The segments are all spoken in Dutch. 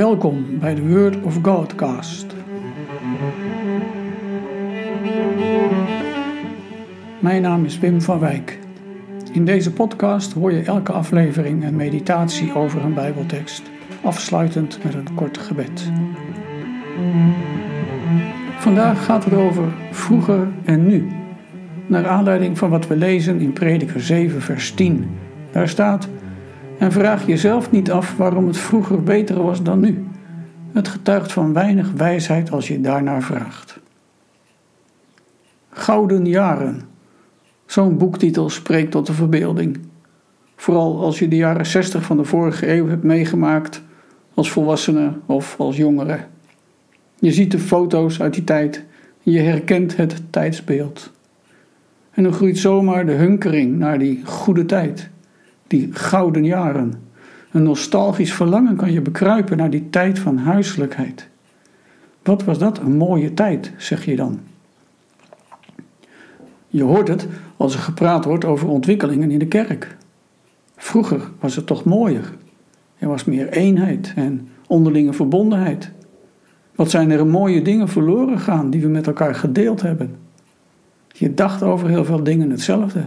Welkom bij de Word of Godcast. Mijn naam is Wim van Wijk. In deze podcast hoor je elke aflevering een meditatie over een Bijbeltekst, afsluitend met een kort gebed. Vandaag gaat het over vroeger en nu, naar aanleiding van wat we lezen in Prediker 7, vers 10. Daar staat. En vraag jezelf niet af waarom het vroeger beter was dan nu. Het getuigt van weinig wijsheid als je daarnaar vraagt. Gouden jaren. Zo'n boektitel spreekt tot de verbeelding. Vooral als je de jaren 60 van de vorige eeuw hebt meegemaakt als volwassene of als jongere. Je ziet de foto's uit die tijd en je herkent het tijdsbeeld. En dan groeit zomaar de hunkering naar die goede tijd die gouden jaren. Een nostalgisch verlangen kan je bekruipen naar die tijd van huiselijkheid. Wat was dat een mooie tijd, zeg je dan? Je hoort het als er gepraat wordt over ontwikkelingen in de kerk. Vroeger was het toch mooier. Er was meer eenheid en onderlinge verbondenheid. Wat zijn er mooie dingen verloren gegaan die we met elkaar gedeeld hebben? Je dacht over heel veel dingen hetzelfde.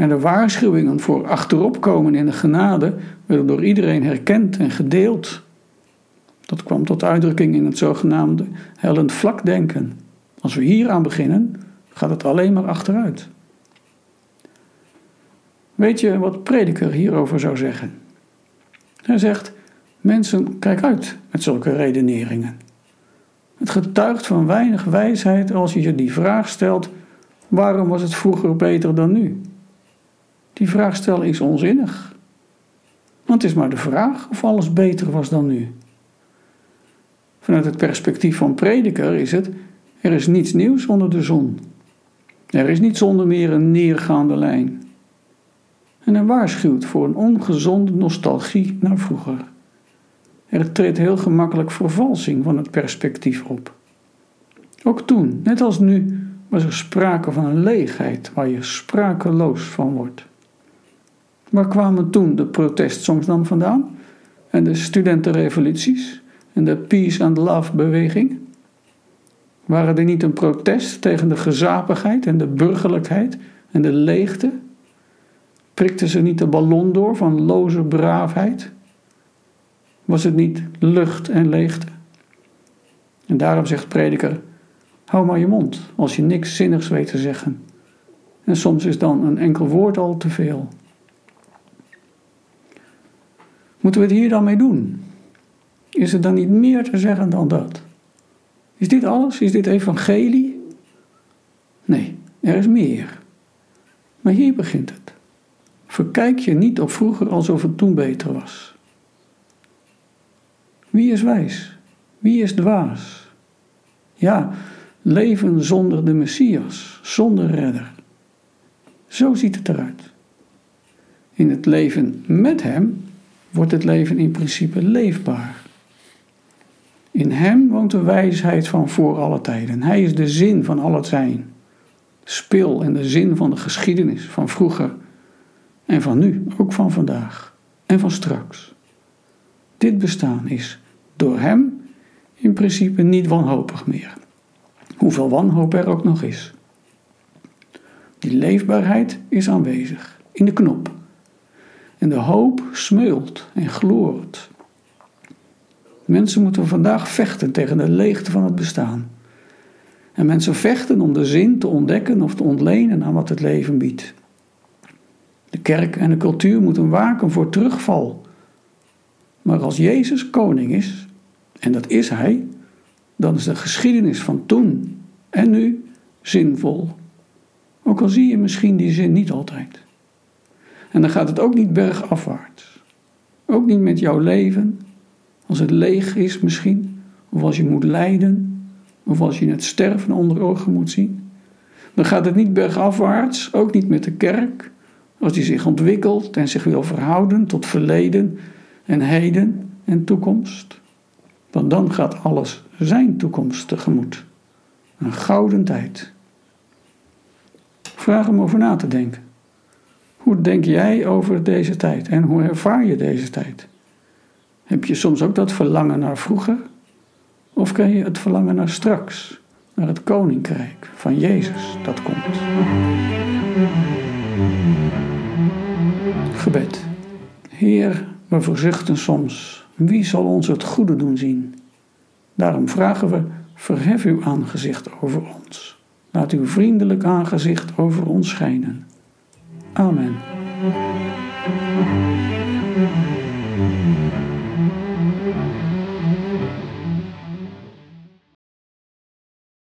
En de waarschuwingen voor achteropkomen in de genade werden door iedereen herkend en gedeeld. Dat kwam tot uitdrukking in het zogenaamde hellend vlakdenken. Als we hier aan beginnen, gaat het alleen maar achteruit. Weet je wat prediker hierover zou zeggen? Hij zegt: Mensen, kijk uit met zulke redeneringen. Het getuigt van weinig wijsheid als je je die vraag stelt: waarom was het vroeger beter dan nu? Die vraag stellen is onzinnig. Want het is maar de vraag of alles beter was dan nu. Vanuit het perspectief van prediker is het: er is niets nieuws onder de zon. Er is niet zonder meer een neergaande lijn. En hij waarschuwt voor een ongezonde nostalgie naar vroeger. Er treedt heel gemakkelijk vervalsing van het perspectief op. Ook toen, net als nu, was er sprake van een leegheid waar je sprakeloos van wordt. Waar kwamen toen de protestsongs dan vandaan? En de studentenrevoluties? En de peace and love beweging? Waren die niet een protest tegen de gezapigheid en de burgerlijkheid en de leegte? Prikten ze niet de ballon door van loze braafheid? Was het niet lucht en leegte? En daarom zegt prediker: hou maar je mond als je niks zinnigs weet te zeggen. En soms is dan een enkel woord al te veel. Moeten we het hier dan mee doen? Is er dan niet meer te zeggen dan dat? Is dit alles? Is dit evangelie? Nee, er is meer. Maar hier begint het. Verkijk je niet op vroeger alsof het toen beter was. Wie is wijs? Wie is dwaas? Ja, leven zonder de Messias, zonder redder. Zo ziet het eruit. In het leven met Hem wordt het leven in principe leefbaar. In Hem woont de wijsheid van voor alle tijden. Hij is de zin van al het zijn. Spil en de zin van de geschiedenis van vroeger en van nu, ook van vandaag en van straks. Dit bestaan is door Hem in principe niet wanhopig meer. Hoeveel wanhoop er ook nog is. Die leefbaarheid is aanwezig in de knop en de hoop smeult en gloort. Mensen moeten vandaag vechten tegen de leegte van het bestaan. En mensen vechten om de zin te ontdekken of te ontlenen aan wat het leven biedt. De kerk en de cultuur moeten waken voor terugval. Maar als Jezus koning is, en dat is hij, dan is de geschiedenis van toen en nu zinvol. Ook al zie je misschien die zin niet altijd. En dan gaat het ook niet bergafwaarts. Ook niet met jouw leven, als het leeg is misschien, of als je moet lijden, of als je het sterven onder ogen moet zien. Dan gaat het niet bergafwaarts, ook niet met de kerk, als die zich ontwikkelt en zich wil verhouden tot verleden en heden en toekomst. Want dan gaat alles zijn toekomst tegemoet. Een gouden tijd. Vraag hem over na te denken. Hoe denk jij over deze tijd en hoe ervaar je deze tijd? Heb je soms ook dat verlangen naar vroeger? Of ken je het verlangen naar straks, naar het koninkrijk van Jezus dat komt? Gebed. Heer, we verzuchten soms, wie zal ons het goede doen zien? Daarom vragen we, verhef uw aangezicht over ons. Laat uw vriendelijk aangezicht over ons schijnen. Oh, Amen.